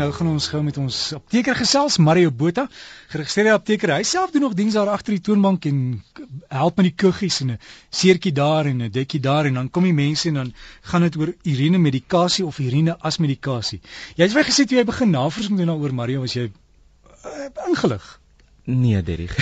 Nou gaan ons gou met ons apteker gesels, Mario Botha, geregistreerde apteker. Hy self doen nog diens daar agter die toonbank en help met die kuggies en 'n seertjie daar en 'n dekkie daar en dan kom die mense en dan gaan dit oor urine medikasie of urine as medikasie. Jy het vir gesê jy begin navorsing doen daaroor Mario, was jy uh, ingelig? Nee, Derrick.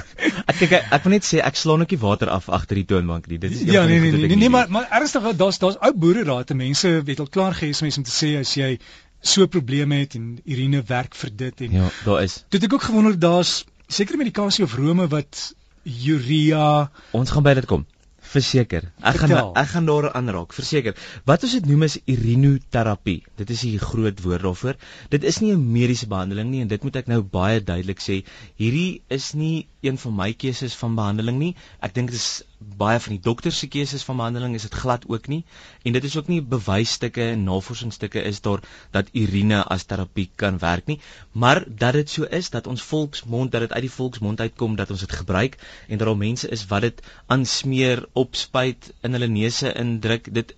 ek dink ek wil net sê ek slaan netjie water af agter die toonbank nie. Dit is Ja, nee nee nee, nee, nee, maar maar ernstig, daar's daar's ou boere raad te mense het al klaar gees om te sê as jy so probleme het en urine werk vir dit en Ja, daar is. Het ek ook gewonder daar's sekere medikasie of rome wat urea Ons gaan by dit kom. Verseker. Ek gaan Vertel. ek gaan daar aanraak. Verseker. Wat ons dit noem is urinoterapie. Dit is 'n groot woord daarvoor. Dit is nie 'n mediese behandeling nie en dit moet ek nou baie duidelik sê. Hierdie is nie een van my keuses van behandeling nie. Ek dink dit is baie van die dokters se keuses van behandeling is dit glad ook nie. En dit is ook nie bewysstukke en navorsingsstukke is daar dat urine as terapie kan werk nie, maar dat dit so is dat ons volksmond dat dit uit die volksmond uitkom dat ons dit gebruik en dat daar mense is wat dit aansmeer, opspuit in hulle neuse indruk. Dit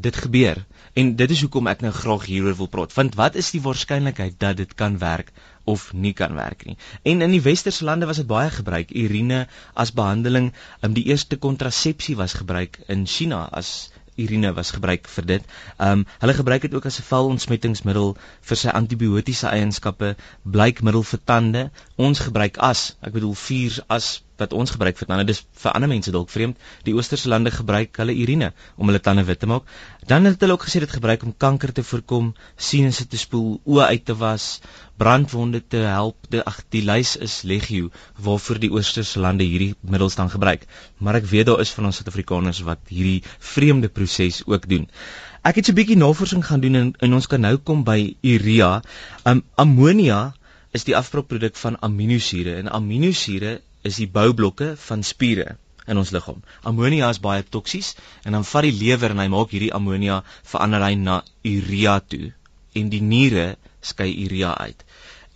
dit gebeur. En dit is hoekom ek nou graag hieroor wil praat. Want wat is die waarskynlikheid dat dit kan werk of nie kan werk nie? En in die westerse lande was dit baie gebruik. Urine as behandeling, um, die eerste kontrasepsie was gebruik in China as urine was gebruik vir dit. Ehm um, hulle gebruik dit ook as 'n velontsmettingsmiddel vir sy antibiotiese eienskappe, blykmiddel vir tande. Ons gebruik as, ek bedoel vuur as wat ons gebruik vir tande. Dis vir ander mense dalk vreemd. Die oosterse lande gebruik hulle urine om hulle tande wit te maak. Dan het hulle ook gesê dit gebruik om kanker te voorkom, sinusse te spoel, oë uit te was, brandwonde te help. Die ag die lys is legio waarvoor die oosterse lande hierdie middels dan gebruik. Maar ek weet daar is van ons Suid-Afrikaners wat hierdie vreemde proses ook doen. Ek het so 'n bietjie navorsing gaan doen en, en ons kan nou kom by urea. Um ammonia is die afspraakproduk van aminosure en aminosure is die boublokke van spiere in ons liggaam. Ammonia is baie toksies en dan vat die lewer en hy maak hierdie ammonia verander hy na urea toe en die niere skei urea uit.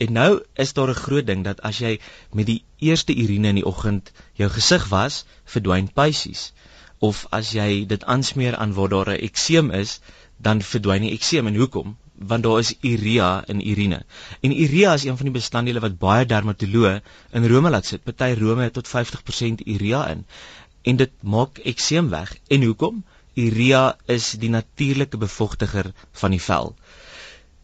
En nou is daar 'n groot ding dat as jy met die eerste urine in die oggend jou gesig was, verdwyn pysies. Of as jy dit aansmeer aan waar daar 'n ekseem is, dan verdwyn die ekseem. En hoekom? Want daar is urea in urine. En urea is een van die bestanddele wat baie dermatoloë in Rome laat sit. Party Rome het tot 50% urea in. En dit maak ekseem weg. En hoekom? Urea is die natuurlike bevochtiger van die vel.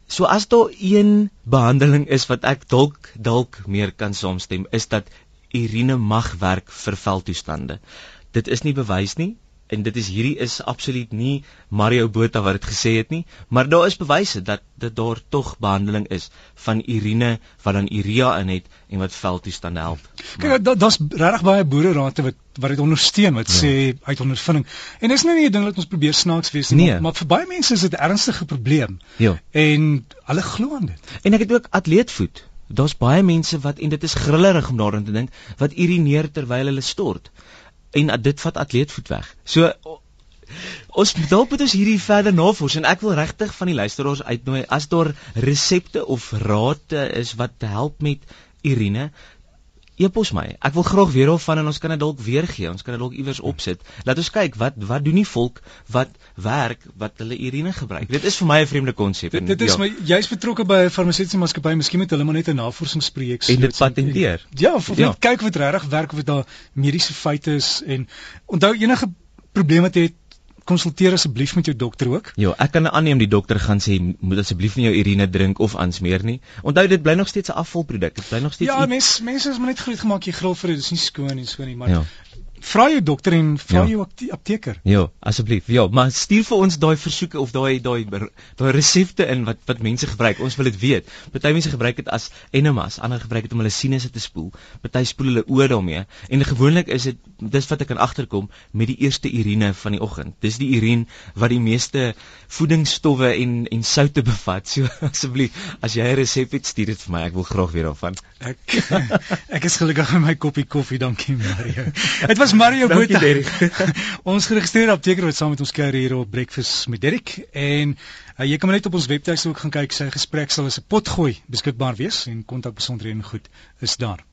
So as daar een behandeling is wat ek dalk dalk meer kan saamstem, is dat urine mag werk vir veltoestande. Dit is nie bewys nie en dit is hierdie is absoluut nie Mario Botha wat dit gesê het nie, maar daar is bewyse dat dit daar tog behandeling is van urine wat dan urea in het en wat veltoestande help. Kyk, da- daar's regtig baie boererate wat wat dit ondersteun wat Ja. sê uit ondervinding. En dis nou nie 'n ding dat ons probeer snaaks wees nie, Nee. maar, maar vir baie mense is dit 'n ernstige probleem Ja. en hulle glo aan dit. En ek het ook atleetvoet. Daar's baie mense wat en dit is grillerig om daaraan te dink wat urineer terwyl hulle stort. En dit vat atleetvoet weg. So ons dalk moet ons hierdie verder navors en ek wil regtig van die luisteraars uitnooi as daar resepte of rade is wat help met urine Epos my. Ek wil graag weer daarvan en ons kan dit dalk weer gee. Ons kan dit dalk iewers opsit. Laat ons kyk wat wat doen die volk wat werk wat hulle urine gebruik. Dit is vir my 'n vreemde konsep. Dit, dit is ja. my jy's betrokke by 'n farmaseutiese maatskappy, miskien moet hulle maar net 'n navorsingsprojek En dit patenteer. Ja, of, of Ja. net kyk wat regtig werk of dit daar mediese feite is en onthou enige probleme te het konsulteer asseblief met jou dokter ook. Ja, ek kan aanneem die dokter gaan sê moet asseblief nie jou urine drink of aansmeer nie. Onthou dit bly nog steeds 'n afvalproduk. Dit bly nog steeds Ja, mense mense is maar net groot gemaak jy gril vir dit, dis nie skoon en so nie, maar Ja. Vra jou dokter en vra Ja. jou apte- apteker. Ja, asseblief. Ja, maar stuur vir ons daai versoeke of daai daai daai resepte in wat wat mense gebruik. Ons wil dit weet. Party mense gebruik dit as enemas, ander gebruik dit om hulle sinusse te spoel. Party spoel hulle oë daarmee. En gewoonlik is dit dis wat ek kan agterkom met die eerste urine van die oggend. Dis die urine wat die meeste voedingsstowwe en en soutte bevat. So asseblief, as jy 'n resep het, stuur dit vir my. Ek wil graag weer daarvan. Ek ek is gelukkig met my koppie koffie, dankie Mario. Dit was Mario Dankie, Botha. Derrick. ons geregistreerde apteker wat saam met ons kuier hier op Breakfast met Derrick en uh, jy kan maar net op ons webtuiste ook gaan kyk. Sy gesprek sal as 'n pot gooi beskikbaar wees en kontakbesonderhede en goed is daar.